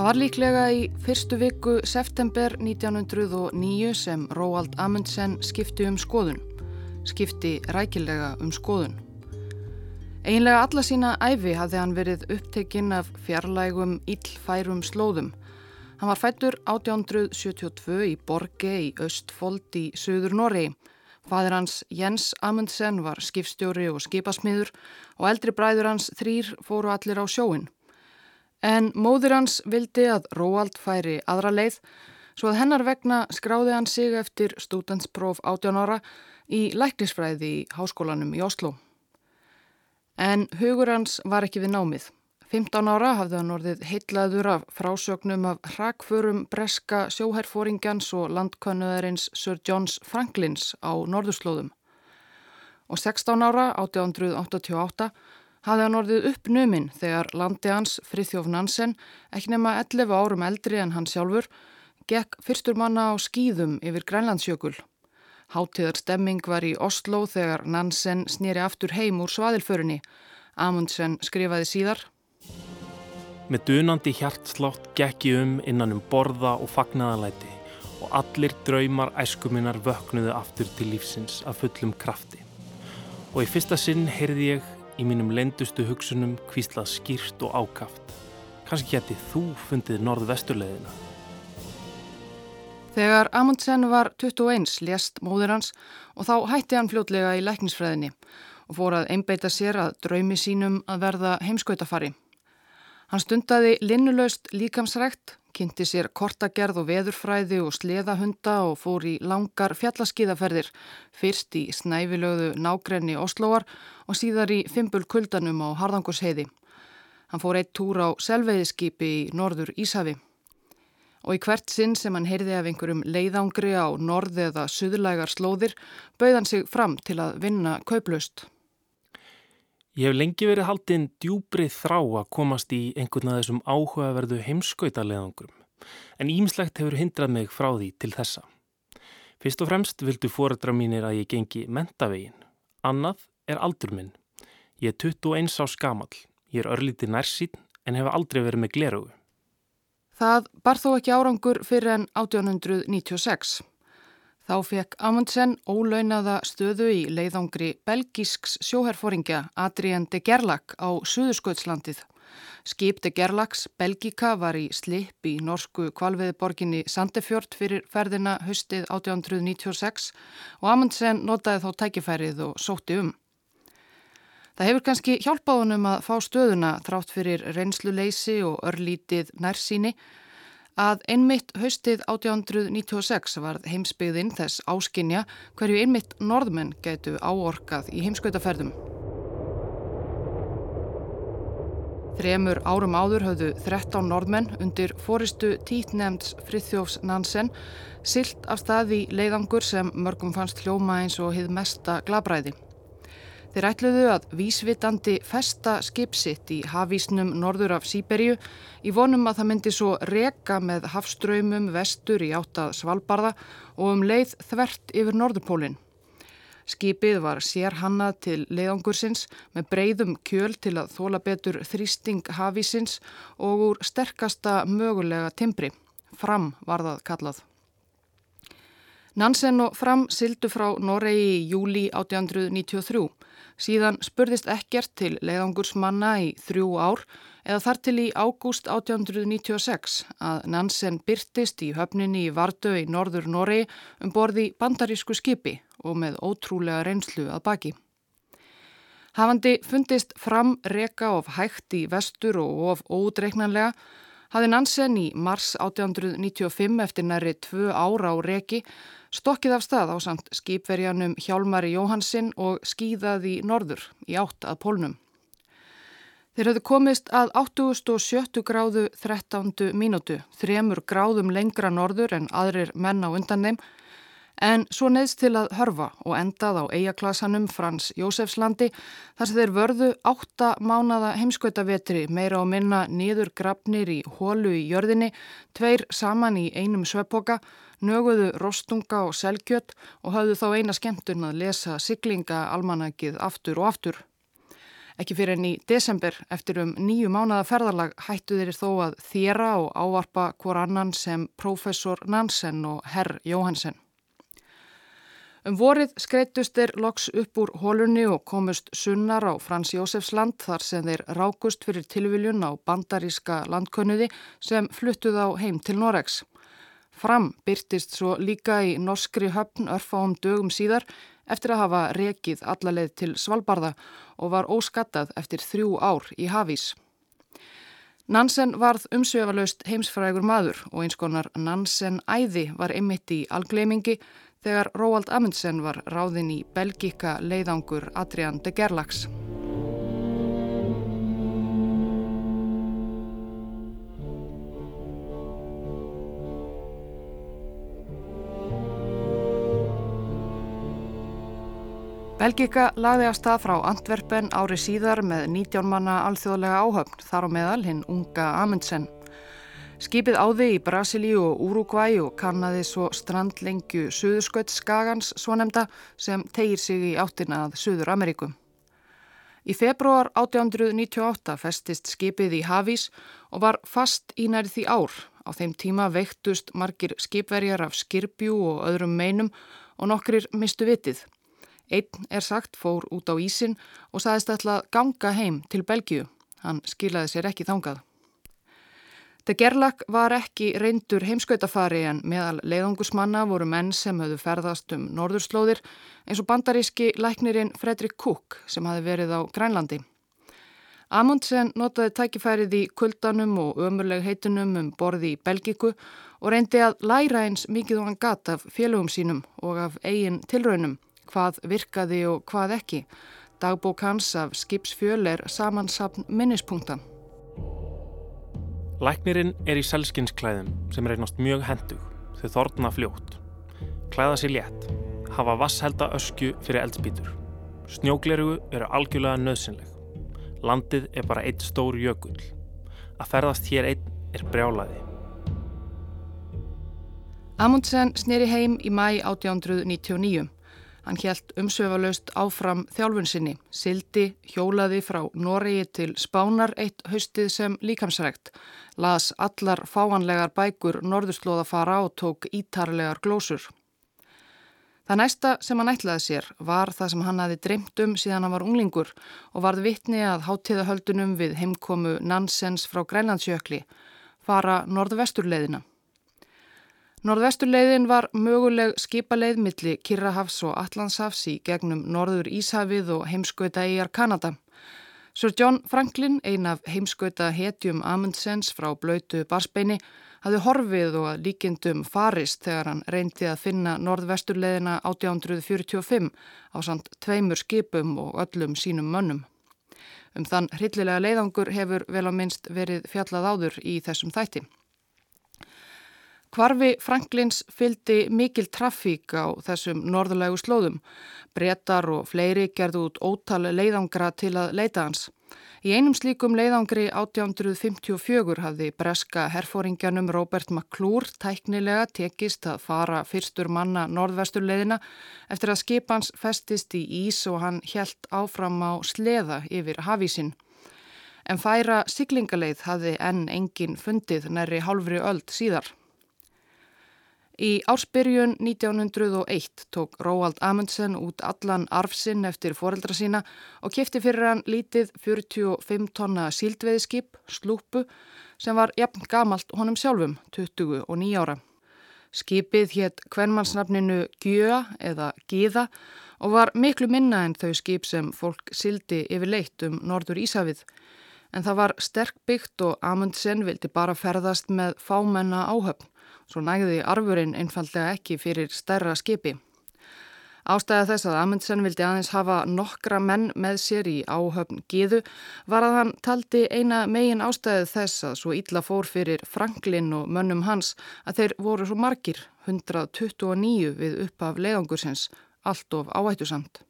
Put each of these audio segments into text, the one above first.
Það var líklega í fyrstu viku september 1909 sem Róald Amundsen skipti um skoðun. Skipti rækilega um skoðun. Einlega alla sína æfi hafði hann verið upptekinn af fjarlægum íllfærum slóðum. Hann var fættur 1872 í Borge í Östfold í Suður Noregi. Fadir hans Jens Amundsen var skipstjóri og skipasmiður og eldri bræður hans þrýr fóru allir á sjóin. En móður hans vildi að Róald færi aðra leið svo að hennar vegna skráði hann sig eftir stúdentspróf 18 ára í læknisfræði í háskólanum í Oslo. En hugur hans var ekki við námið. 15 ára hafði hann orðið heitlaður af frásögnum af hrakförum breska sjóherfóringjans og landkönnuðarins Sir Johns Franklins á norðurslóðum. Og 16 ára, 1888, hafði hann orðið uppnuminn þegar landi hans, Frithjóf Nansen, ekki nema 11 árum eldri en hann sjálfur, gekk fyrstur manna á skýðum yfir Grænlandsjökul. Háttíðar stemming var í Oslo þegar Nansen snýri aftur heim úr svaðilförinni. Amundsen skrifaði síðar. Með dunandi hjartslátt gekki um innan um borða og fagnaðalæti og allir draumar æskuminnar vöknuðu aftur til lífsins af fullum krafti. Og í fyrsta sinn heyrði ég í mínum lendustu hugsunum kvíslað skýrst og ákaft. Kanski geti þú fundið norð-vesturleðina. Þegar Amundsen var 21 lést móður hans og þá hætti hann fljótlega í læknisfræðinni og fór að einbeita sér að draumi sínum að verða heimskautafari. Hann stundaði linnulöst líkamsrækt, kynnti sér kortagerð og veðurfræði og sleðahunda og fór í langar fjallaskiðaferðir, fyrst í snæfilögðu nágrenni Osloar og síðar í Fimbul kuldanum á Harðangursheiði. Hann fór eitt túr á selveiðiskipi í norður Ísafi. Og í hvert sinn sem hann heyrði af einhverjum leiðangri á norð eða suðlægar slóðir, bauð hann sig fram til að vinna kauplust. Ég hef lengi verið haldinn djúbrið þrá að komast í einhvern af þessum áhugaverðu heimskautaleðangrum, en ímslegt hefur hindrað mig frá því til þessa. Fyrst og fremst vildu fórættra mínir að ég gengi mentavegin. Annað er aldur minn. Ég er 21 á skamal, ég er örlítið nærsýn en hef aldrei verið með glerugu. Það bar þó ekki árangur fyrir enn 1896. Þá fekk Amundsen ólaunaða stöðu í leiðangri belgísks sjóherfóringja Adrien de Gerlach á Suðursköldslandið. Skip de Gerlachs Belgíka var í slip í norsku kvalviðborginni Sandefjord fyrir ferðina höstið 1896 og Amundsen notaði þá tækifærið og sótti um. Það hefur kannski hjálpað honum að fá stöðuna þrátt fyrir reynsluleysi og örlítið nærsíni að einmitt haustið 1896 varð heimsbyggðinn þess áskinja hverju einmitt norðmenn gætu áorkað í heimskautaferðum. Þremur árum áður höfðu 13 norðmenn undir fóristu títnemds Frithjófs Nansen silt af staði leiðangur sem mörgum fannst hljóma eins og hið mesta glabræði. Þeir ætluðu að vísvitandi festa skipsitt í hafísnum norður af Sýberju í vonum að það myndi svo reka með hafströymum vestur í áttað Svalbardha og um leið þvert yfir Norðurpólinn. Skipið var sérhannað til leiðangursins með breyðum kjöl til að þóla betur þrýsting hafísins og úr sterkasta mögulega timbri. Fram var það kallað. Nansen og Fram sildu frá Noregi í júli 1893. Síðan spurðist ekkert til leiðangursmanna í þrjú ár eða þar til í ágúst 1896 að Nansen byrtist í höfninni í Vardö í norður Noregi um borði bandarísku skipi og með ótrúlega reynslu að baki. Hafandi fundist fram reka of hægt í vestur og of ódreiknanlega hafði Nansen í mars 1895 eftir næri tvö ára á reki stokkið af stað á samt skipverjanum Hjálmari Jóhansin og skýðað í norður í átt að pólnum. Þeir höfðu komist að 870 gráðu 13. mínútu, þremur gráðum lengra norður en aðrir menn á undan þeim, en svo neðst til að hörfa og endað á eigaklasanum Frans Jósefslandi þar sem þeir vörðu átta mánada heimskautavetri meira á minna nýður grafnir í hólu í jörðinni, tveir saman í einum sveppoka, nöguðu rostunga og selgjöt og hafðu þá eina skemmtun að lesa siglinga almanakið aftur og aftur. Ekki fyrir enn í desember eftir um nýju mánada ferðarlag hættu þeir þó að þjera og ávarpa hvor annan sem professor Nansen og herr Jóhansen. Um vorið skreittust þeir loks upp úr hólunni og komust sunnar á Frans Jósefsland þar sem þeir rákust fyrir tilviljun á bandaríska landkönnuði sem fluttuð á heim til Noregs. Fram byrtist svo líka í norskri höfn örfáum dögum síðar eftir að hafa rekið allaleið til Svalbardha og var óskattað eftir þrjú ár í hafís. Nansen varð umsvefalaust heimsfrægur maður og eins konar Nansen æði var einmitt í algleimingi þegar Róald Amundsen var ráðinn í belgika leiðangur Adrian de Gerlax. Belgika lagði að stað frá Antwerpen ári síðar með 19 manna alþjóðlega áhöfn, þar á meðal hinn unga Amundsen. Skipið áði í Brasilíu og Uruguay og kannaði svo strandlengju Suðurskött skagans svo nefnda sem tegir sig í áttina að Suður Ameríku. Í februar 1898 festist skipið í Hafís og var fast í næri því ár. Á þeim tíma veiktust margir skipverjar af skirpjú og öðrum meinum og nokkrir mistu vitið. Einn er sagt fór út á ísin og saðist að ganga heim til Belgiu. Hann skilaði sér ekki þangað. Það gerlak var ekki reyndur heimskautafari en meðal leiðungusmanna voru menn sem höfðu ferðast um norðurslóðir eins og bandaríski læknirinn Fredrik Cook sem hafi verið á Grænlandi. Amundsen notaði tækifærið í kuldanum og ömurleg heitunum um borði í Belgiku og reyndi að læra eins mikið og hann gatt af félögum sínum og af eigin tilraunum hvað virkaði og hvað ekki. Dagbók hans af skipsfjöl er samansapn minnispunkta. Læknirinn er í selskynsklæðum sem reynast mjög hendug, þau þorna fljótt. Klæða sér létt, hafa vasshelda öskju fyrir eldspítur. Snjóglerugu eru algjörlega nöðsynleg. Landið er bara eitt stór jökull. Að ferðast hér einn er brjálaði. Amundsen sneri heim í mæ 1899. Hann hjælt umsveifalaust áfram þjálfun sinni, sildi, hjólaði frá Noregi til Spánar eitt haustið sem líkamsrækt, las allar fáanlegar bækur norðurslóða fara og tók ítarlegar glósur. Það næsta sem hann ætlaði sér var það sem hann hafi dreymt um síðan hann var unglingur og varð vittni að háttíðahöldunum við heimkomu Nansens frá Grænlandsjökli, fara norðvesturleðina. Norðvesturleiðin var möguleg skipaleið milli Kirrahafs og Allandshafs í gegnum Norður Íshafið og heimskauta eigjar Kanada. Sir John Franklin, ein af heimskauta hetjum Amundsens frá blöytu barsbeini, hafði horfið og að líkindum farist þegar hann reyndi að finna norðvesturleiðina 1845 á samt tveimur skipum og öllum sínum mönnum. Um þann hryllilega leiðangur hefur vel á minnst verið fjallað áður í þessum þætti. Kvarfi Franklins fyldi mikil trafík á þessum norðulegu slóðum. Bretar og fleiri gerðu út ótal leiðangra til að leita hans. Í einum slíkum leiðangri 1854 hafði breska herfóringjanum Robert McClure tæknilega tekist að fara fyrstur manna norðvesturleiðina eftir að skipans festist í ís og hann helt áfram á sleða yfir hafísin. En færa siglingaleið hafði enn engin fundið næri hálfri öld síðar. Í ársbyrjun 1901 tók Róald Amundsen út allan arfsinn eftir foreldra sína og kifti fyrir hann lítið 45 tonna síldveiðskip, slúpu, sem var jafn gamalt honum sjálfum, 29 ára. Skipið hétt kvennmannsnafninu Gjöa eða Gíða og var miklu minna en þau skip sem fólk sildi yfir leitt um norður Ísafið. En það var sterk byggt og Amundsen vildi bara ferðast með fámenna áhöfn. Svo nægði arfurinn einfallega ekki fyrir stærra skipi. Ástæða þess að Amundsen vildi aðeins hafa nokkra menn með sér í áhöfn Gíðu var að hann taldi eina megin ástæðu þess að svo illa fór fyrir Franklin og mönnum hans að þeir voru svo margir, 129 við uppaf leiðangursins, allt of áhættusamt.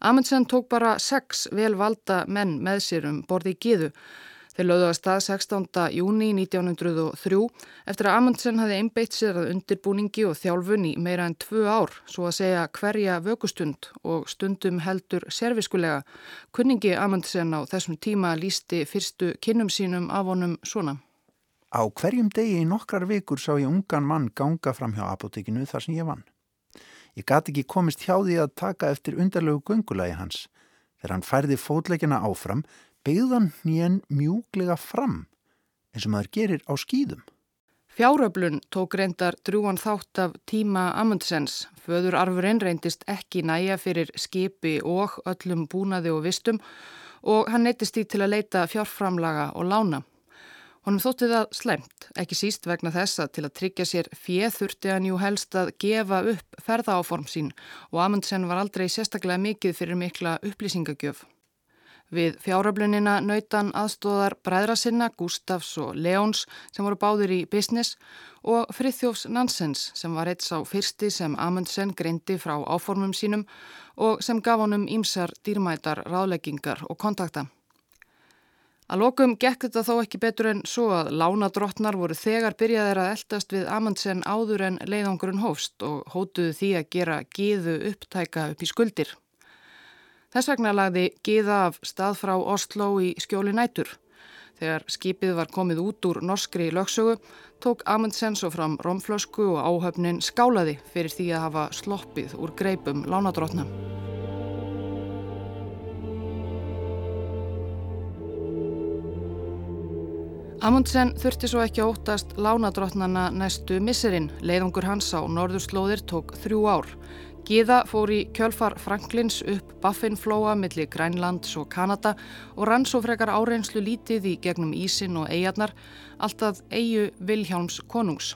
Amundsen tók bara sex velvalda menn með sér um borði Gíðu Þeir lögðu að stað 16. júni 1903 eftir að Amundsen hafi einbeitt sér að undirbúningi og þjálfun í meira en tvö ár, svo að segja hverja vökustund og stundum heldur serviskulega. Kunningi Amundsen á þessum tíma lísti fyrstu kinnum sínum af honum svona. Á hverjum degi í nokkrar vikur sá ég ungan mann ganga fram hjá apotekinu þar sem ég vann. Ég gati ekki komist hjá því að taka eftir undarlegu gungulagi hans. Þegar hann færði fótleikina áfram beigðan nýjan mjúglega fram eins og maður gerir á skýðum. Fjáröflun tók reyndar drúan þátt af tíma Amundsens. Föður arfurinn reyndist ekki næja fyrir skipi og öllum búnaði og vistum og hann neytist í til að leita fjárframlaga og lána. Honum þótti það slemt, ekki síst vegna þessa til að tryggja sér fjeðurti hann jú helst að gefa upp ferðaáform sín og Amundsen var aldrei sérstaklega mikið fyrir mikla upplýsingagjöf. Við fjáröflunina nautan aðstóðar bræðra sinna Gustafs og Leóns sem voru báðir í business og Frithjófs Nansens sem var eitt sá fyrsti sem Amundsen greindi frá áformum sínum og sem gaf honum ímsar dýrmætar ráðleggingar og kontakta. Að lokum gekk þetta þó ekki betur en svo að lánadrottnar voru þegar byrjaðir að eldast við Amundsen áður en leiðangurinn hófst og hótuðu því að gera gíðu upptæka upp í skuldir. Þess vegna lagði Gíða af stað frá Oslo í skjóli nætur. Þegar skipið var komið út úr norskri lögsögu tók Amundsen svo fram romflösku og áhöfnin skálaði fyrir því að hafa sloppið úr greipum lánadrótna. Amundsen þurfti svo ekki að óttast lánadrótnana næstu misserinn. Leiðungur hans á norðurslóðir tók þrjú ár. Gíða fór í kjölfar Franklins upp Baffinflóa millir Grænlands og Kanada og rann svo frekar áreynslu lítið í gegnum Ísin og Eijarnar, alltaf eigu Vilhjálms konungs.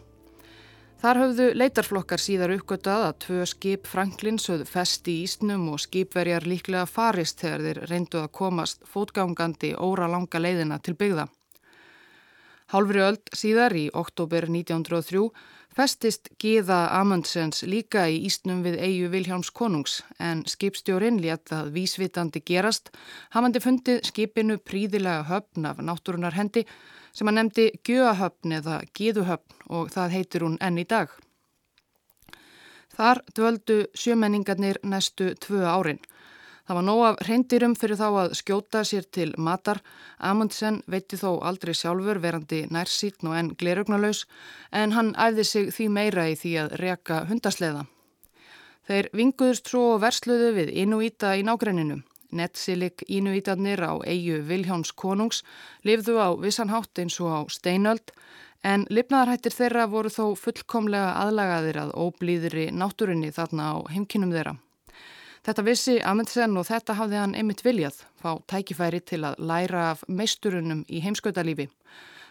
Þar höfðu leitarflokkar síðar uppgötað að tvö skip Franklins höfðu fest í Ísnum og skipverjar líklega farist þegar þeir reyndu að komast fótgangandi óra langa leiðina til byggða. Hálfri öld síðar í oktober 1903 festist Gíða Amundsens líka í Ísnum við eigu Viljáms konungs en skipstjórin létt að vísvitandi gerast hafandi fundið skipinu príðilega höfn af náttúrunar hendi sem að nefndi Gjöahöfn eða Gíðuhöfn og það heitir hún enn í dag. Þar dvöldu sjömenningarnir næstu tvö árin Það var nóg af reyndirum fyrir þá að skjóta sér til matar. Amundsen veitti þó aldrei sjálfur verandi nærsýtn og enn glerögnalaus en hann æfði sig því meira í því að reka hundasleða. Þeir vinguðust svo versluðu við Inuíta í nágrenninu. Nettsilik Inuítarnir á eigu Viljáns konungs lifðu á vissanhátt eins og á steinöld en lifnaðarhættir þeirra voru þó fullkomlega aðlagaðir að óblíðri náttúrunni þarna á heimkinnum þeirra. Þetta vissi Amundsen og þetta hafði hann einmitt viljað, fá tækifæri til að læra af meisturunum í heimskautalífi.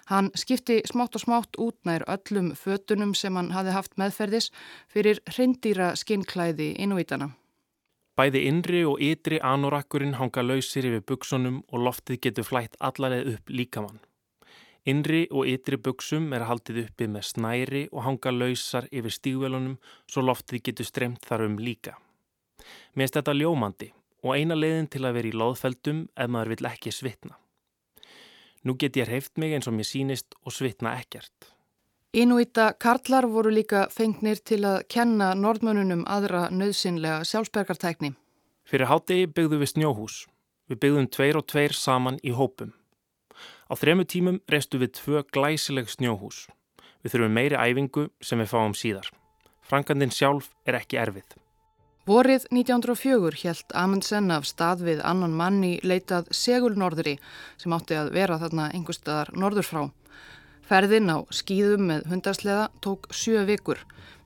Hann skipti smátt og smátt út nær öllum fötunum sem hann hafði haft meðferðis fyrir hrindýra skinnklæði innvítana. Bæði innri og ytri anorakkurinn hanga lausir yfir buksunum og loftið getur flætt allarleið upp líkamann. Innri og ytri buksum er haldið uppið með snæri og hanga lausar yfir stígvelunum svo loftið getur stremt þar um líka. Mér finnst þetta ljómandi og eina leiðin til að vera í loðfeldum ef maður vill ekki svitna. Nú get ég hreift mig eins og mér sínist og svitna ekkert. Ínúíta karlar voru líka fengnir til að kenna nordmönunum aðra nöðsynlega sjálfsbergartækni. Fyrir hátegi byggðum við snjóhús. Við byggðum tveir og tveir saman í hópum. Á þremu tímum reistu við tvö glæsileg snjóhús. Við þurfum meiri æfingu sem við fáum síðar. Frankandin sjálf er ekki erfið. Vorið 1904 helt Amundsen af stað við annan manni leitað segulnorðri sem átti að vera þarna einhverstaðar norður frá. Ferðin á skýðum með hundarsleða tók sjö vikur.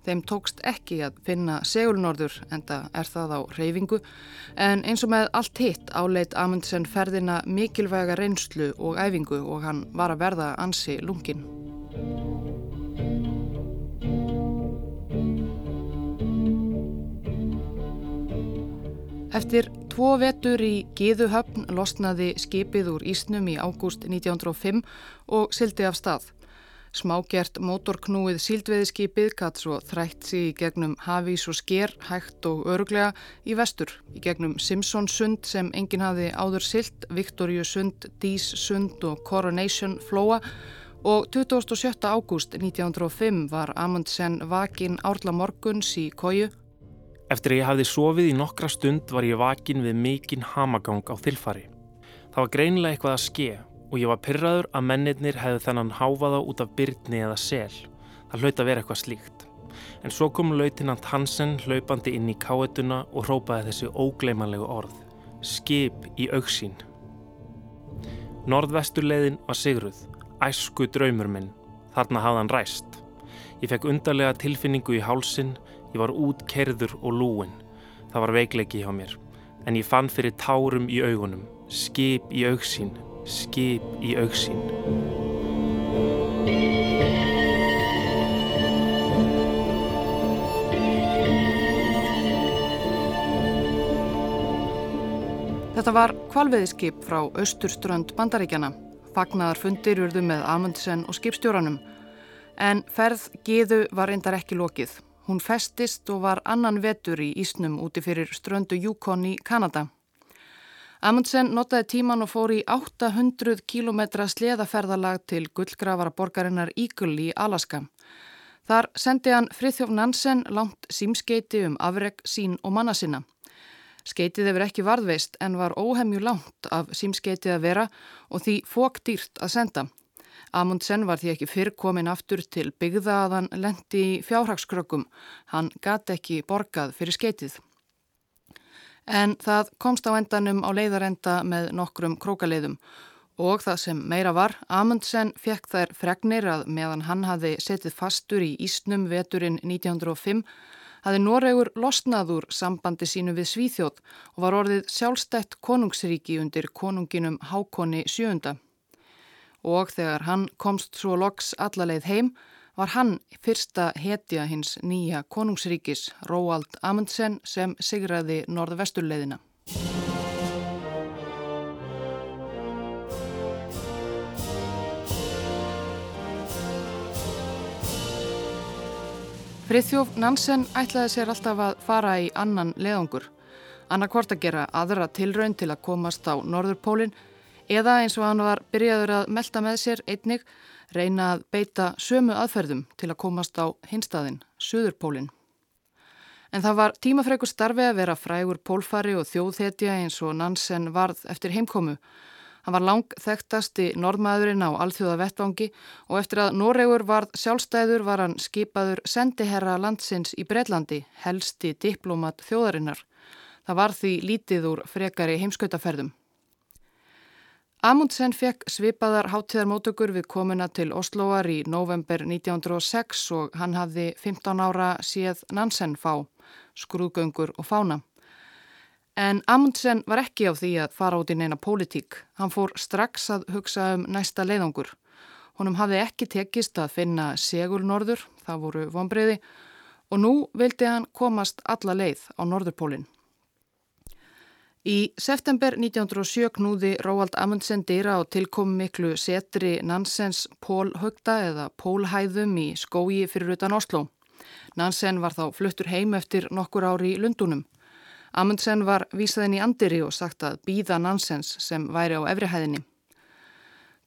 Þeim tókst ekki að finna segulnorður en það er það á reyfingu en eins og með allt hitt áleit Amundsen ferðina mikilvæga reynslu og æfingu og hann var að verða ansi lungin. Eftir tvo vetur í Gíðuhöfn losnaði skipið úr Ísnum í ágúst 1905 og sildi af stað. Smágert mótorknúið síldveðiskipið gatt svo þrætt sig í gegnum hafís og sker hægt og öruglega í vestur, í gegnum Simpson sund sem enginn hafi áður silt, Victoria sund, Dís sund og Coronation flóa og 27. ágúst 1905 var Amundsen vakin árla morguns í kóju. Eftir að ég hafði sofið í nokkra stund var ég vakin við mikinn hamagang á þilfari. Það var greinilega eitthvað að ske og ég var pyrraður að mennirnir hefðu þennan háfaða út af byrni eða sel. Það hlaut að vera eitthvað slíkt. En svo kom lautinant Hansen hlaupandi inn í káetuna og hrópaði þessi ógleimanlegu orð. Skip í auksín. Norðvesturleiðin var sigruð. Æsku draumur minn. Þarna hafði hann ræst. Ég fekk undarlega tilfinningu í hálsin. Ég var útkerður og lúin. Það var veikleiki hjá mér. En ég fann fyrir tárum í augunum. Skip í auksín skip í auksín. Þetta var kvalveðiskip frá austurströnd bandaríkjana. Fagnar fundir urðu með Amundsen og skipstjóranum. En ferð Gíðu var reyndar ekki lokið. Hún festist og var annan vetur í Ísnum úti fyrir ströndu Yukon í Kanada. Amundsen notaði tíman og fór í 800 km sleðaferðalag til gullgrafara borgarinnar Eagle í Alaska. Þar sendi hann Frithjóf Nansen langt símskeiti um afreg sín og manna sinna. Skeitið hefur ekki varðveist en var óhemju langt af símskeitið að vera og því fókdýrt að senda. Amundsen var því ekki fyrr komin aftur til byggða að hann lendi í fjárhagskrökkum. Hann gati ekki borgað fyrir skeitið. En það komst á endanum á leiðarenda með nokkrum krókaleiðum og það sem meira var, Amundsen fekk þær fregnir að meðan hann hafi setið fastur í Ísnum veturinn 1905 hafi Noregur losnað úr sambandi sínu við Svíþjóð og var orðið sjálfstætt konungsríki undir konunginum Hákonni VII. Og þegar hann komst svo loks allaleið heim var hann fyrsta hetja hins nýja konungsríkis, Róald Amundsen, sem sigraði norðvesturleiðina. Friðþjóf Nansen ætlaði sér alltaf að fara í annan leðangur, annarkvort að gera aðra tilraun til að komast á Norðurpólinn eða eins og hann var byrjaður að melda með sér einnig reyna að beita sömu aðferðum til að komast á hinstaðin, Suðurpólinn. En það var tímafregur starfi að vera frægur pólfari og þjóðhetja eins og Nansen varð eftir heimkomu. Hann var lang þekktasti norðmaðurinn á alþjóða vettvangi og eftir að Noregur varð sjálfstæður var hann skipaður sendiherra landsins í Breitlandi, helsti diplomat þjóðarinnar. Það var því lítið úr frekari heimskautaferðum. Amundsen fekk svipaðar háttíðarmótökur við komuna til Osloar í november 1906 og hann hafði 15 ára séð Nansen fá, skrúðgöngur og fána. En Amundsen var ekki á því að fara út í neina pólitík. Hann fór strax að hugsa um næsta leiðangur. Honum hafði ekki tekist að finna segulnorður, það voru vonbreiði, og nú vildi hann komast alla leið á Norðurpólinn. Í september 1907 knúði Róald Amundsen dýra á tilkom miklu setri Nansens pólhaugta eða pólhæðum í skói fyrir utan Oslo. Nansen var þá fluttur heim eftir nokkur ári í Lundunum. Amundsen var vísaðin í andiri og sagt að býða Nansens sem væri á efrihæðinni.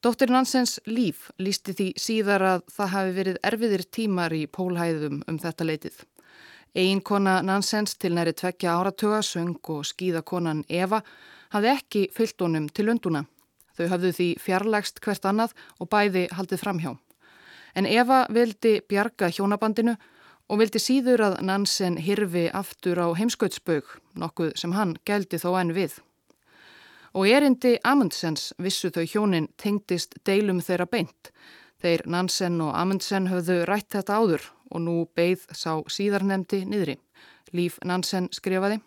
Dóttir Nansens líf lísti því síðar að það hafi verið erfiðir tímar í pólhæðum um þetta leitið. Eiginkona Nansens til næri tvekja áratuga, söng og skíðakonan Eva hafði ekki fyllt honum til unduna. Þau hafðu því fjarlægst hvert annað og bæði haldið framhjá. En Eva vildi bjarga hjónabandinu og vildi síður að Nansen hirfi aftur á heimskautsbög, nokkuð sem hann gældi þó enn við. Og erindi Amundsens vissu þau hjónin tengdist deilum þeirra beint. Þeir Nansen og Amundsen höfðu rætt þetta áður og nú beigð sá síðarnemdi niðri. Líf Nansen skrifaði.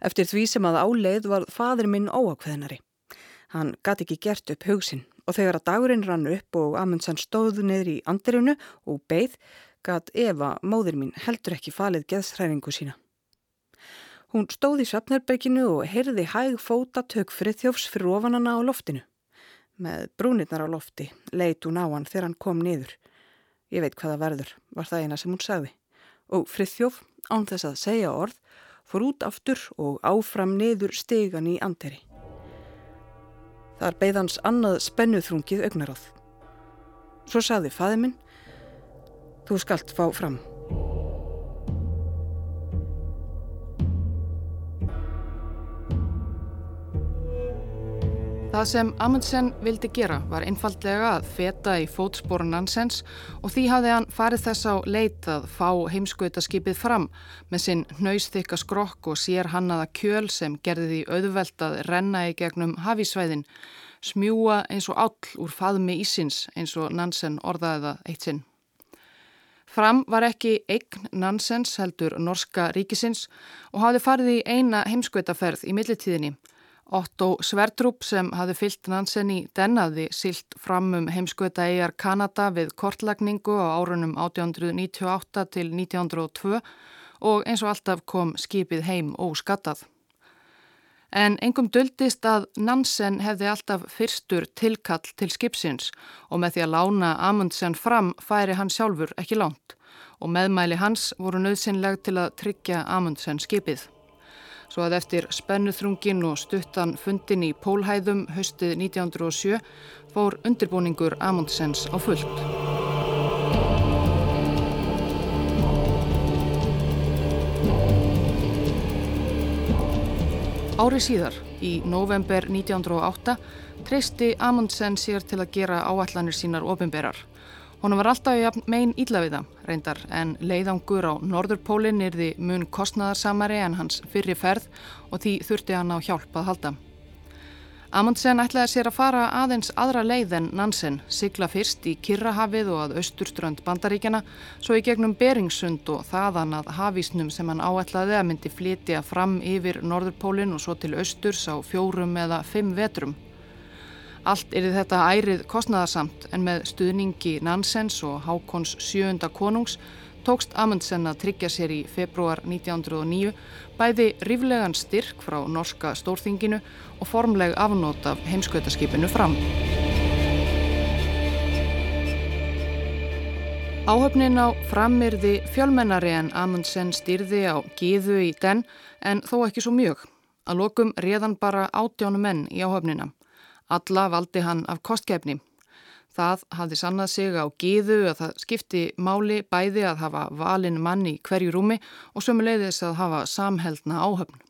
Eftir því sem að áleið var fadur minn óakveðnari. Hann gati ekki gert upp hugsin og þegar að dagurinn rann upp og Amundsen stóðu niður í andirinu og beigð gat Eva, móður mín, heldur ekki falið geðsræringu sína. Hún stóði í Svapnarberginu og heyrði hæg fóta tök frið þjófs fyrir ofanana á loftinu. Með brúnirnar á lofti leit hún á hann þegar hann kom niður. Ég veit hvaða verður, var það eina sem hún sagði. Og Frithjóf, án þess að segja orð, fór út aftur og áfram niður stegan í anderi. Þar beigð hans annað spennuþrungið augnaráð. Svo sagði faði minn, þú skalt fá fram. Það sem Amundsen vildi gera var einfallega að feta í fótsporun Nansens og því hafði hann farið þess á leit að fá heimskauðaskipið fram með sinn hnausþykka skrokk og sér hannaða kjöl sem gerði því auðvelt að renna í gegnum hafísvæðin, smjúa eins og all úr faðmi ísins eins og Nansen orðaði það eitt sinn. Fram var ekki eign Nansens heldur norska ríkisins og hafði farið í eina heimskauðaferð í millitíðinni Otto Sverdrup sem hafði fyllt Nansen í dennaði silt fram um heimskvöta eigar Kanada við kortlagningu á árunum 1898 til 1902 og eins og alltaf kom skipið heim óskattað. En engum duldist að Nansen hefði alltaf fyrstur tilkall til skipsins og með því að lána Amundsen fram færi hann sjálfur ekki lánt og meðmæli hans voru nöðsynleg til að tryggja Amundsen skipið svo að eftir spennuþrungin og stuttan fundin í Pólhæðum höstið 1907 fór undirbúningur Amundsens á fullt. Ári síðar, í november 1908, treysti Amundsen sér til að gera áallanir sínar ofinberar Honum var alltaf jafn megin ílla við það, reyndar, en leiðangur á Norðurpólinn er því mun kostnaðarsamari en hans fyrri ferð og því þurfti hann á hjálp að halda. Amundsen ætlaði sér að fara aðeins aðra leið en Nansen, sigla fyrst í Kirrahafið og að austurströnd bandaríkjana, svo í gegnum Beringsund og þaðan að hafísnum sem hann áætlaði að myndi flytja fram yfir Norðurpólinn og svo til austurs á fjórum eða fimm vetrum. Allt er þetta ærið kostnaðarsamt en með stuðningi Nansens og Hákons sjöunda konungs tókst Amundsen að tryggja sér í februar 1909 bæði riflegan styrk frá norska stórþinginu og formleg afnót af heimskvötaskipinu fram. Áhöfnin á framirði fjölmennari en Amundsen styrði á gíðu í den en þó ekki svo mjög. Að lokum réðan bara átjánu menn í áhöfnina. Alla valdi hann af kostgefni. Það hafði sannað sig á gíðu að það skipti máli bæði að hafa valin mann í hverju rúmi og sömuleiðis að hafa samheldna áhöfn.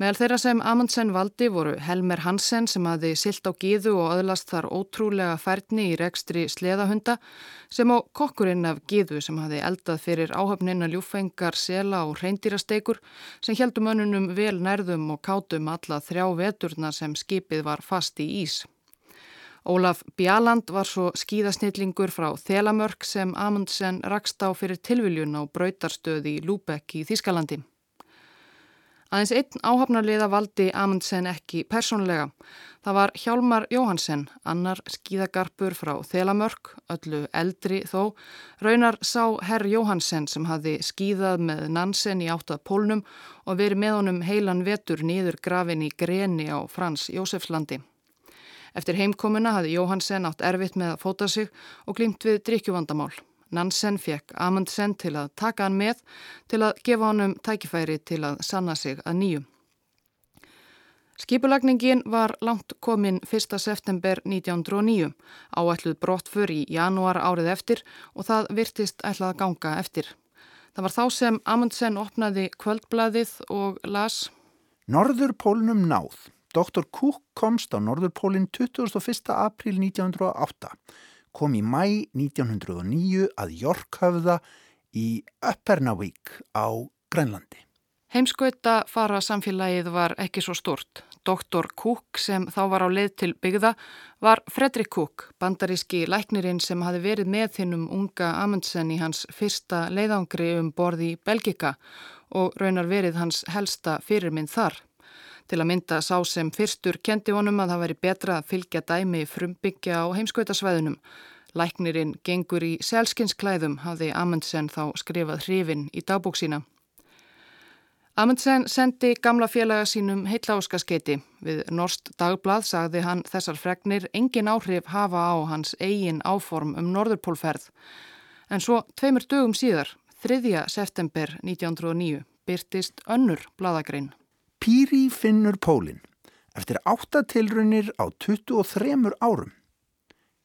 Meðal þeirra sem Amundsen valdi voru Helmer Hansen sem hafði silt á gíðu og öðlast þar ótrúlega færni í rekstri sleðahunda sem á kokkurinn af gíðu sem hafði eldað fyrir áhöfnina ljúfengar, sela og reyndýrasteikur sem heldum önunum vel nærðum og kátum alla þrjá veturna sem skipið var fast í ís. Ólaf Bjaland var svo skíðasnillingur frá Þelamörk sem Amundsen rakst á fyrir tilviljun á brautarstöði í Lúbekk í Þískalandi. Aðeins einn áhafnarliða valdi Amundsen ekki persónlega. Það var Hjálmar Jóhansen, annar skíðagarpur frá Þelamörk, öllu eldri þó. Raunar sá herr Jóhansen sem hafi skíðað með Nansen í áttað pólnum og verið með honum heilan vetur nýður grafin í greni á Frans Jósefslandi. Eftir heimkomuna hafi Jóhansen átt erfitt með að fóta sig og glimt við drikkjuvandamál. Nansen fekk Amundsen til að taka hann með til að gefa honum tækifæri til að sanna sig að nýju. Skipulagningin var langt komin 1. september 1909, áætluð brottfur í janúar árið eftir og það virtist ætlað að ganga eftir. Það var þá sem Amundsen opnaði kvöldbladið og las Norðurpólnum náð. Dr. Cook komst á Norðurpólinn 21. april 1908 kom í mæ 1909 að Jorkhöfða í Uppernavík á Grænlandi. Heimskauta fara samfélagið var ekki svo stort. Doktor Cook sem þá var á leið til byggða var Fredrik Cook, bandaríski læknirinn sem hafi verið með þinnum unga Amundsen í hans fyrsta leiðangri um borði Belgika og raunar verið hans helsta fyrirmynd þar. Til að mynda sá sem fyrstur kendi honum að það væri betra að fylgja dæmi frumbyggja á heimskautasvæðunum. Læknirinn gengur í selskynsklæðum hafði Amundsen þá skrifað hrifin í dagbóksína. Amundsen sendi gamla félaga sínum heitláskaskeiti. Við Norst Dagblad sagði hann þessar fregnir engin áhrif hafa á hans eigin áform um Norðurpólferð. En svo tveimur dögum síðar, 3. september 1909, byrtist önnur bladagrein. Píri finnur pólinn eftir áttatilrunir á 23 árum.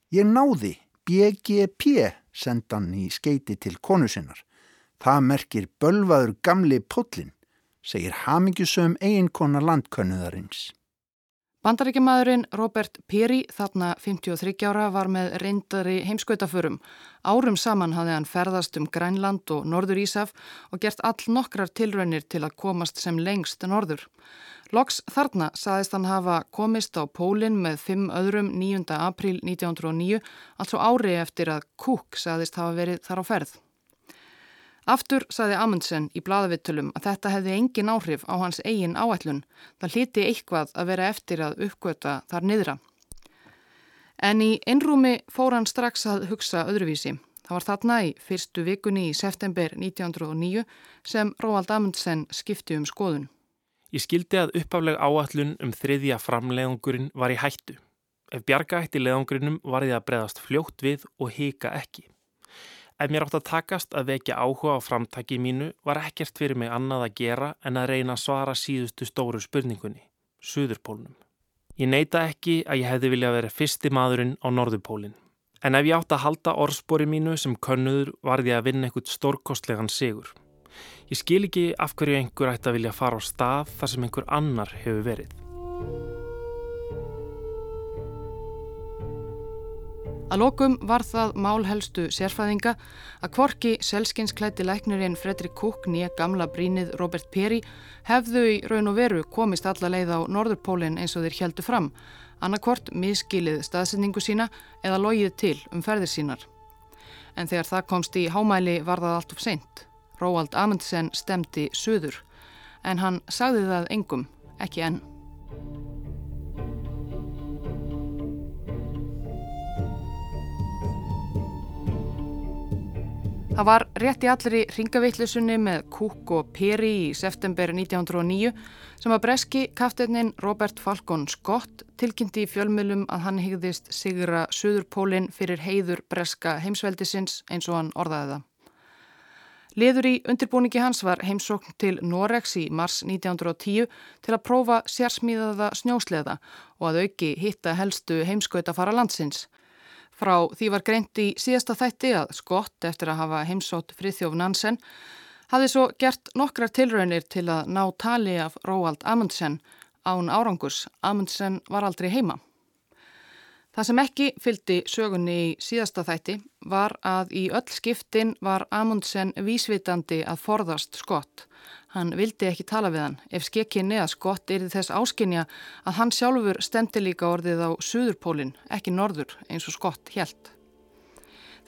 Ég náði BGP sendan í skeiti til konu sinnar. Það merkir bölvaður gamli póllin segir hamingjusum eiginkona landkönnuðarins. Bandaríkjamaðurinn Robert Piri, þarna 53 ára, var með reyndari heimskautaförum. Árum saman hafði hann ferðast um Grænland og Norður Ísaf og gert all nokkrar tilraunir til að komast sem lengst norður. Loks þarna saðist hann hafa komist á Pólinn með fimm öðrum 9. april 1909, altså ári eftir að Cook saðist hafa verið þar á ferð. Aftur saði Amundsen í bladavittulum að þetta hefði engin áhrif á hans eigin áætlun. Það hliti eitthvað að vera eftir að uppgöta þar niðra. En í einrúmi fór hann strax að hugsa öðruvísi. Það var þarna í fyrstu vikunni í september 1909 sem Róald Amundsen skipti um skoðun. Ég skildi að uppafleg áallun um þriðja framleðungurinn var í hættu. Ef bjarga eitt í leðungurinnum var því að breðast fljótt við og hika ekki. Ef mér átt að takast að vekja áhuga á framtæki mínu var ekkert fyrir mig annað að gera en að reyna að svara síðustu stóru spurningunni, Suðurpólnum. Ég neyta ekki að ég hefði viljað vera fyrsti maðurinn á Norðurpólinn. En ef ég átt að halda orðspori mínu sem könnuður varði að vinna einhvert stórkostlegan sigur. Ég skil ekki af hverju einhver ætti að vilja fara á stað þar sem einhver annar hefur verið. Að lokum var það málhelstu sérfæðinga að kvorki selskynsklætti læknirinn Fredrik Cook nýja gamla brínið Robert Peri hefðu í raun og veru komist alla leið á Norðurpólinn eins og þeir heldu fram, annarkvort miskilið staðsendingu sína eða logið til um ferðir sínar. En þegar það komst í hámæli var það allt of seint. Róald Amundsen stemdi söður, en hann sagði það engum, ekki enn. Það var rétt í allri ringavittlisunni með Kúk og Peri í september 1909 sem að breski kaftetnin Robert Falcon Scott tilkynnti í fjölmjölum að hann higðist sigra Suðurpólinn fyrir heiður breska heimsveldisins eins og hann orðaði það. Leður í undirbúningi hans var heimsókn til Norex í mars 1910 til að prófa sérsmíðaða snjósleða og að auki hitta helstu heimskauta fara landsins. Frá því var greint í síðasta þætti að Skott eftir að hafa heimsótt Frithjóf Nansen hafði svo gert nokkrar tilraunir til að ná tali af Róald Amundsen án árangurs. Amundsen var aldrei heima. Það sem ekki fyldi sögunni í síðasta þætti var að í öll skiptin var Amundsen vísvitandi að forðast Skott. Hann vildi ekki tala við hann ef skekkinni að skott er þess áskinja að hann sjálfur stemdi líka orðið á Suðurpólinn, ekki norður eins og skott helt.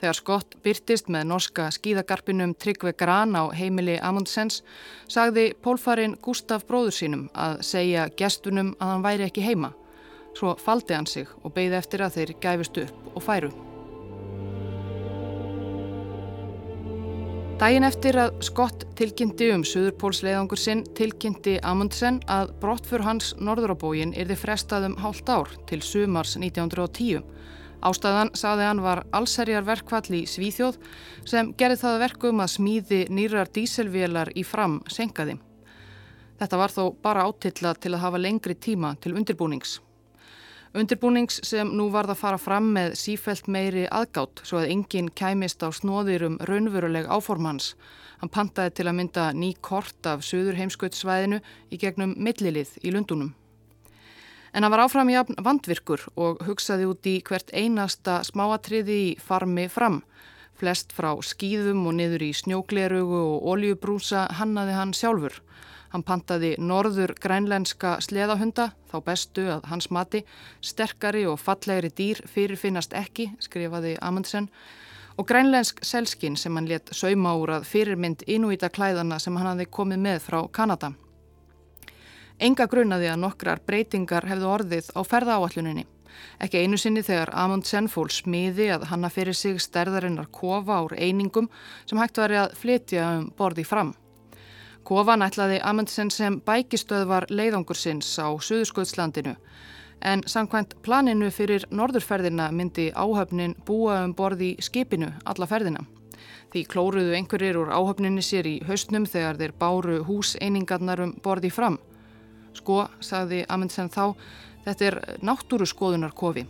Þegar skott byrtist með norska skíðagarpinum Tryggve Gran á heimili Amundsens sagði pólfarin Gustaf bróður sínum að segja gestunum að hann væri ekki heima. Svo faldi hann sig og beigði eftir að þeir gæfist upp og færu. Dægin eftir að Skott tilkynnti um Suðurpólsleiðangur sinn tilkynnti Amundsen að brottfur hans norðurábógin er þið frestað um hálft ár til sumars 1910. Ástæðan, saði hann, var allserjar verkvall í Svíþjóð sem gerði það verkum að smíði nýrar díselvélar í fram senkaði. Þetta var þó bara átilla til að hafa lengri tíma til undirbúnings. Undirbúnings sem nú varð að fara fram með sífelt meiri aðgátt svo að enginn kæmist á snóðir um raunveruleg áformans. Hann pantaði til að mynda ný kort af söður heimskautsvæðinu í gegnum millilið í Lundunum. En hann var áfram í vandvirkur og hugsaði út í hvert einasta smáatriði í farmi fram. Flest frá skýðum og niður í snjóklerugu og oljubrúsa hannaði hann sjálfur. Hann pantaði norður grænlenska sleðahunda, þá bestu að hans mati, sterkari og fallegri dýr fyrirfinnast ekki, skrifaði Amundsen, og grænlensk selskinn sem hann let sauma úr að fyrirmynd inúíta klæðana sem hann hafi komið með frá Kanada. Enga grunaði að nokkrar breytingar hefðu orðið á ferðaáalluninni. Ekki einu sinni þegar Amundsen fól smiði að hanna fyrir sig stærðarinnar kofa úr einingum sem hægt var að flytja um borði fram. Kofan ætlaði Amundsen sem bækistöð var leiðangur sinns á Suðursköldslandinu en samkvæmt planinu fyrir norðurferðina myndi áhöfnin búa um borði skipinu alla ferðina. Því klóruðu einhverjir úr áhöfninni sér í haustnum þegar þeir báru húseiningarnar um borði fram. Sko, sagði Amundsen þá, þetta er náttúru skoðunar kofi.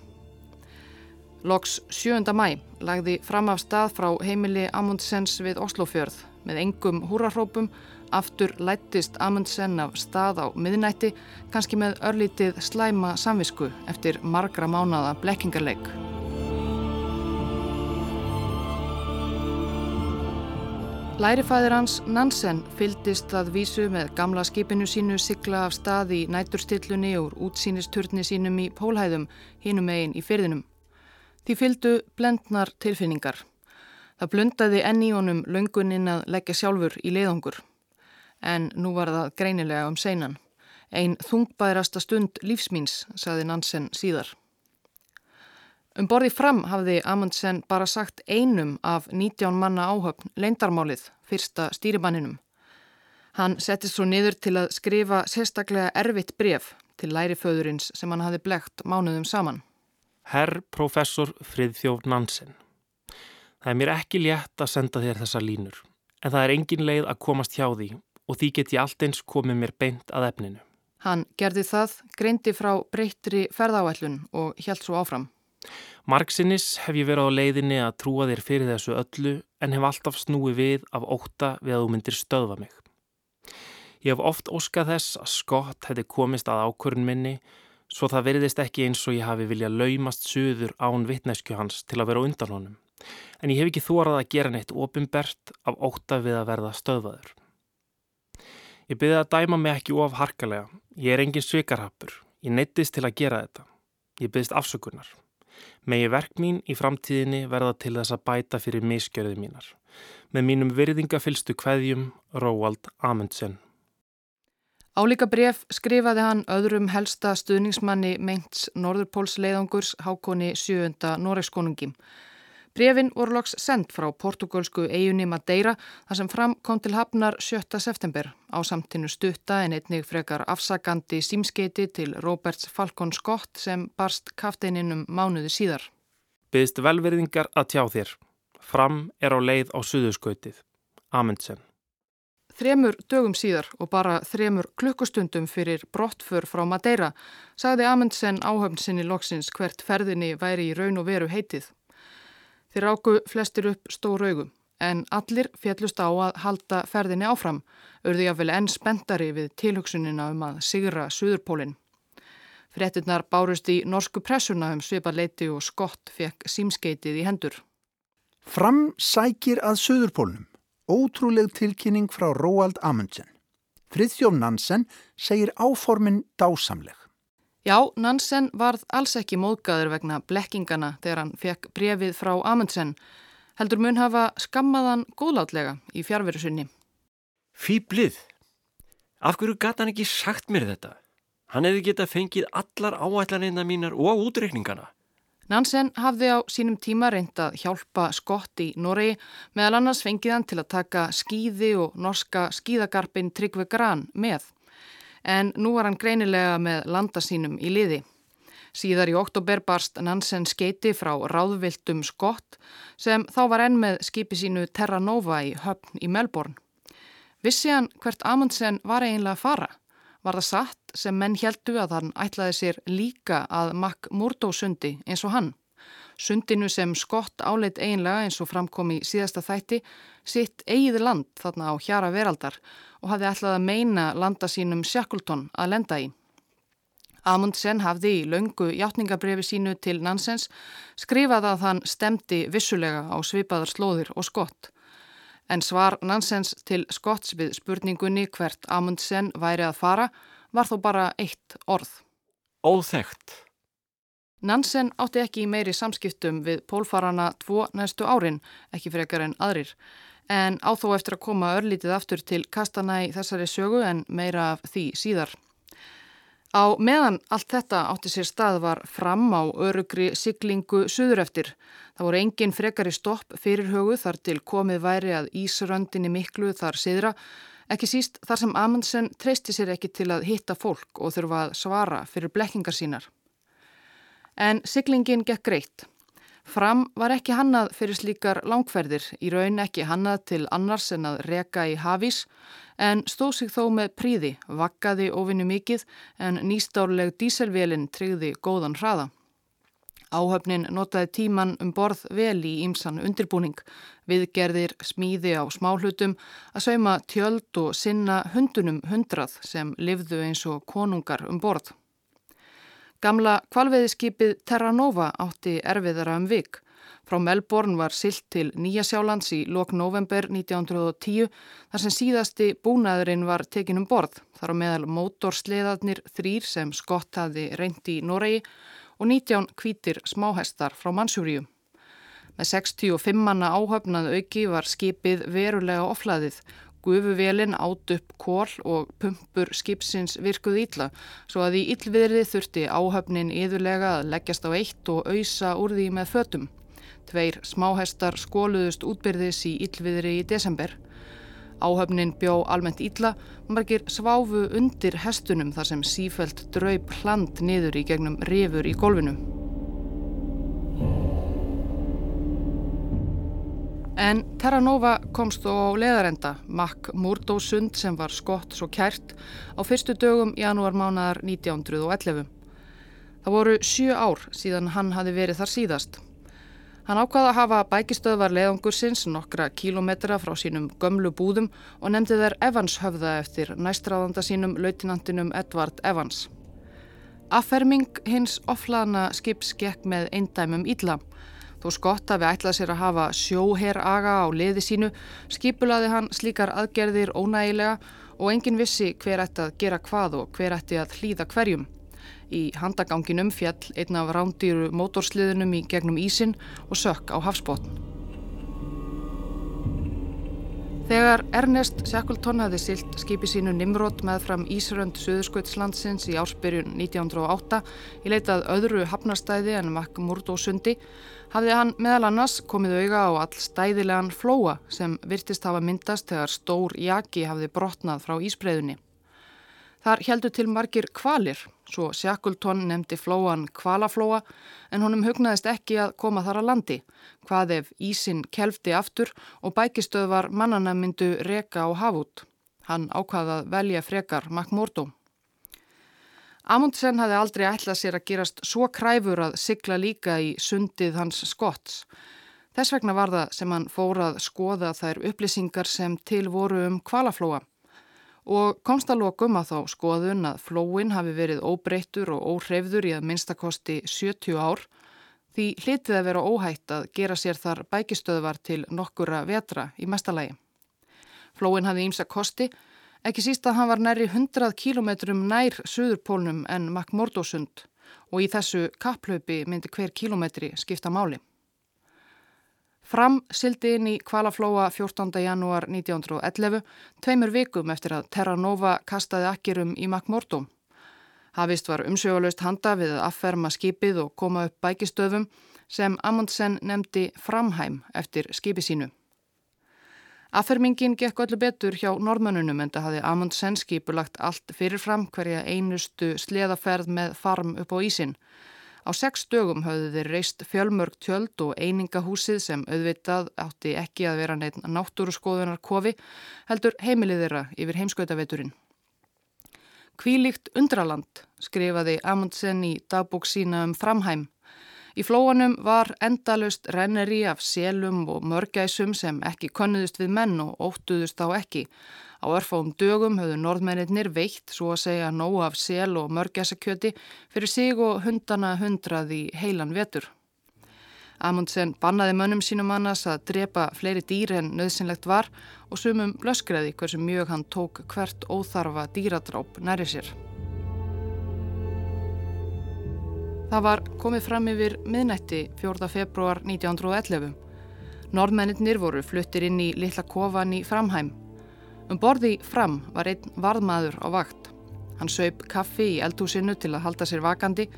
Loks 7. mæ lagði fram af stað frá heimili Amundsens við Oslofjörð með engum húrarhrópum Aftur lættist Amundsen af stað á miðnætti, kannski með örlítið slæma samvisku eftir margra mánada blekkingarleik. Lærifæðir hans Nansen fyldist að vísu með gamla skipinu sínu sigla af stað í næturstillunni úr útsýnisturni sínum í pólhæðum, hinum eigin í fyrðinum. Því fyldu blendnar tilfinningar. Það blundaði enni honum lönguninn að leggja sjálfur í leiðangur en nú var það greinilega um seinan. Einn þungbærasta stund lífsmýns, saði Nansen síðar. Um borði fram hafði Amundsen bara sagt einum af 19 manna áhöfn leindarmálið, fyrsta stýrimanninum. Hann settist svo niður til að skrifa sérstaklega erfitt bref til læriföðurins sem hann hafi blegt mánuðum saman. Herr professor Friðþjóf Nansen. Það er mér ekki létt að senda þér þessa línur, en það er engin leið að komast hjá því og því get ég allt eins komið mér beint að efninu. Hann gerði það, greindi frá breyttri ferðáællun og helt svo áfram. Marksinnis hef ég verið á leiðinni að trúa þér fyrir þessu öllu en hef alltaf snúi við af óta við að þú myndir stöðva mig. Ég hef oft óskað þess að skott hefði komist að ákvörn minni svo það veriðist ekki eins og ég hafi viljað laumast suður án vittnæsku hans til að vera undan honum. En ég hef ekki þórað að gera neitt ofinbert af óta við að verða stöðvaður. Ég byrði að dæma mig ekki of harkalega. Ég er engin svikarhappur. Ég neittist til að gera þetta. Ég byrðist afsökunar. Megi verk mín í framtíðinni verða til þess að bæta fyrir miskjörði mínar. Með mínum virðingafylstu kveðjum Róald Amundsen. Álíka bref skrifaði hann öðrum helsta stuðningsmanni meints Norðurpóls leiðangurs Hákoni 7. Noregskonungi. Brefin voru loks sendt frá portugalsku eiginni Madeira þar sem fram kom til hafnar 7. september á samtinu stutta en einnig frekar afsakandi símskeiti til Roberts Falcon Scott sem barst kafteininum mánuði síðar. Byðist velverðingar að tjá þér. Fram er á leið á suðuskautið. Amundsen. Þremur dögum síðar og bara þremur klukkustundum fyrir brottför frá Madeira sagði Amundsen áhöfn sinni loksins hvert ferðinni væri í raun og veru heitið. Þeir ráku flestir upp stór augum en allir fjallust á að halda ferðinni áfram, örði að vel enn spendari við tilhugsunina um að sigra Suðurpólinn. Frettinnar bárust í norsku pressuna um svipaleiti og skott fekk símskeitið í hendur. Fram sækir að Suðurpólnum. Ótrúleg tilkynning frá Róald Amundsen. Friðþjóf Nansen segir áformin dásamleg. Já, Nansen varð alls ekki móðgæður vegna blekkingana þegar hann fekk brefið frá Amundsen. Heldur mun hafa skammaðan góðlátlega í fjárveru sinni. Fýblið! Af hverju gata hann ekki sagt mér þetta? Hann hefði getað fengið allar áætlanina mínar og útreikningana. Nansen hafði á sínum tíma reynd að hjálpa skott í Noregi meðal annars fengið hann til að taka skýði og norska skýðagarpin Tryggve Gran með en nú var hann greinilega með landa sínum í liði. Síðar í oktober barst Nansen skeiti frá ráðviltum skott sem þá var enn með skipi sínu Terra Nova í höfn í Melbourne. Vissi hann hvert Amundsen var eiginlega að fara? Var það satt sem menn heldu að hann ætlaði sér líka að makk Murdó-sundi eins og hann? Sundinu sem skott áleit eiginlega eins og framkom í síðasta þætti sitt eigið land þarna á hjara veraldar og hafði ætlað að meina landa sínum Shackleton að lenda í. Amundsen hafði í laungu hjáttningabrifi sínu til Nansens skrifað að hann stemdi vissulega á svipaðar slóðir og skott. En svar Nansens til skotts við spurningunni hvert Amundsen væri að fara var þó bara eitt orð. Óþægt. Nansen átti ekki í meiri samskiptum við pólfarana tvo næstu árin, ekki frekar en aðrir en áþó eftir að koma örlítið aftur til kastana í þessari sögu en meira af því síðar. Á meðan allt þetta átti sér stað var fram á örugri siglingu suður eftir. Það voru engin frekari stopp fyrir högu þar til komið væri að Ísröndinni miklu þar siðra Ekki síst þar sem Amundsen treysti sér ekki til að hitta fólk og þurfa að svara fyrir blekkingar sínar. En siglingin gekk greitt. Fram var ekki hannað fyrir slíkar langferðir, í raun ekki hannað til annars en að reka í hafís, en stóð sig þó með príði, vakkaði ofinni mikið en nýstárleg díselvélinn tryggði góðan hraða. Áhöfnin notaði tíman um borð vel í ímsan undirbúning, viðgerðir smíði á smáhlutum að sauma tjöld og sinna hundunum hundrað sem livðu eins og konungar um borð. Gamla kvalveðiskipið Terra Nova átti erfiðara um vik. Frá Melbourne var silt til Nýjasjálands í lok november 1910 þar sem síðasti búnaðurinn var tekin um borð. Þar á meðal mótorsleðarnir þrýr sem Skott hafi reyndi í Noregi og 19 kvítir smáhestar frá Mansjúriu. Með 65 manna áhöfnað auki var skipið verulega oflaðið Gufuvélinn átt upp kól og pumpur skipsins virkuð ítla svo að í yllviðri þurfti áhöfnin yðurlega að leggjast á eitt og auðsa úr því með fötum. Tveir smáhestar skóluðust útbyrðis í yllviðri í desember. Áhöfnin bjó almennt ítla, margir sváfu undir hestunum þar sem sífælt draup hland niður í gegnum rifur í gólfinu. En Terra Nova komst þó á leðarenda, Mack Murdo sund sem var skott svo kært á fyrstu dögum janúarmánaðar 1911. Það voru sjö ár síðan hann hafi verið þar síðast. Hann ákvaða að hafa bækistöðvar leðangursins nokkra kílometra frá sínum gömlu búðum og nefndi þær Evans höfða eftir næstráðanda sínum lautinantinum Edvard Evans. Afferming hins oflaðna skips gekk með eindæmum ílla. Þó skott hafi ætlað sér að hafa sjóherraga á liði sínu, skipulaði hann slíkar aðgerðir ónægilega og engin vissi hver ætti að gera hvað og hver ætti að hlýða hverjum. Í handaganginum fjall einn af rándýru mótorsliðunum í gegnum ísin og sökk á hafsbótn. Þegar Ernest Shackleton hafði silt skipi sínu Nimrod með fram Ísrönd Suðurskvöldslandsins í ársbyrjun 1908 í leitað öðru hafnastæði en Makmurdo sundi hafði hann meðal annars komið auga á all stæðilegan flóa sem virtist hafa myndast þegar stór jaki hafði brotnað frá Ísbreiðunni. Þar heldur til margir kvalir, svo Shackleton nefndi flóan kvalaflóa en honum hugnaðist ekki að koma þar að landi, hvað ef ísin kelfti aftur og bækistöðvar mannana myndu reka á hafút. Hann ákvaðað velja frekar Makmordo. Amundsen hafði aldrei ætlað sér að gerast svo kræfur að sigla líka í sundið hans skotts. Þess vegna var það sem hann fórað skoða þær upplýsingar sem til voru um kvalaflóa og komst að lokum að þá skoðun að flóin hafi verið óbreyttur og óhreyfður í að minnstakosti 70 ár því hlitið að vera óhætt að gera sér þar bækistöðvar til nokkura vetra í mestalagi. Flóin hafi ímsa kosti, ekki síst að hann var næri 100 kilometrum nær Suðurpólnum en Makmordosund og í þessu kapplaupi myndi hver kilometri skipta máli. Fram sildi inn í Kvalaflóa 14. janúar 1911, tveimur vikum eftir að Terra Nova kastaði akkerum í Makmordum. Hafist var umsögulegst handa við að afferma skipið og koma upp bækistöðum sem Amundsen nefndi Framheim eftir skipi sínu. Affermingin gekk öllu betur hjá normönunum en það hafði Amundsen skipulagt allt fyrirfram hverja einustu sleðaferð með farm upp á ísinn. Á sex dögum höfðu þeir reist fjölmörg tjöld og einingahúsið sem auðvitað átti ekki að vera neitt náttúruskoðunar kofi heldur heimilið þeirra yfir heimskautaveturinn. Kvílíkt undraland skrifaði Amundsen í dagbók sína um framhæm. Í flóanum var endalust renneri af selum og mörgæsum sem ekki konnuðust við menn og óttuðust á ekki Á örfáum dögum höfðu norðmennir veitt, svo að segja, nóg af sel og mörgæsakjöti fyrir sig og hundana hundrað í heilan vetur. Amundsen bannaði mönnum sínum annars að drepa fleiri dýr en nöðsynlegt var og sumum blöskreði hversu mjög hann tók hvert óþarfa dýradráp næri sér. Það var komið fram yfir miðnætti 4. februar 1911. Norðmennir voru fluttir inn í litla kofan í Framhæm Um borði fram var einn varðmaður á vakt. Hann söip kaffi í eldhúsinu til að halda sér vakandi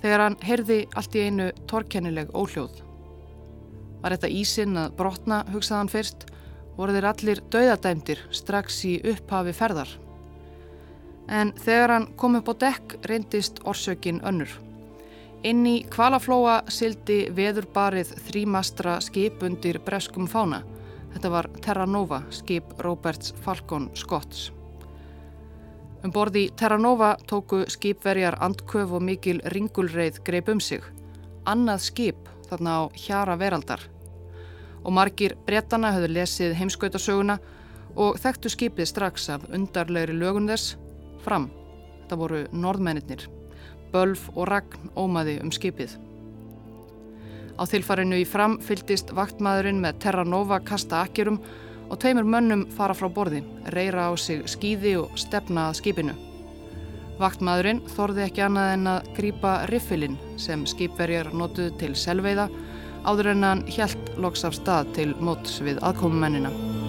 þegar hann heyrði allt í einu torkennileg óhljóð. Var þetta ísinn að brotna, hugsaði hann fyrst voru þeir allir dauðadæmdir strax í upphafi ferðar. En þegar hann kom upp á dekk reyndist orsökin önnur. Inn í kvalaflóa sildi veðurbarið þrýmastra skip undir breskum fána. Þetta var Terra Nova, skip Roberts Falcon Scotts. Um borði Terra Nova tóku skipverjar andköf og mikil ringulreið greip um sig. Annað skip þarna á hjara veraldar. Og margir brettana höfðu lesið heimskautasöguna og þekktu skipið strax af undarlegri lögun þess fram. Þetta voru norðmennir. Bölf og ragn ómaði um skipið. Á þilfarinu í fram fyldist vaktmaðurinn með Terra Nova kasta akkerum og tveimur mönnum fara frá borði, reyra á sig skýði og stefna að skipinu. Vaktmaðurinn þorði ekki annað en að grýpa riffilinn sem skipverjar notuð til selveiða áður en hann hjælt loks af stað til móts við aðkomumennina.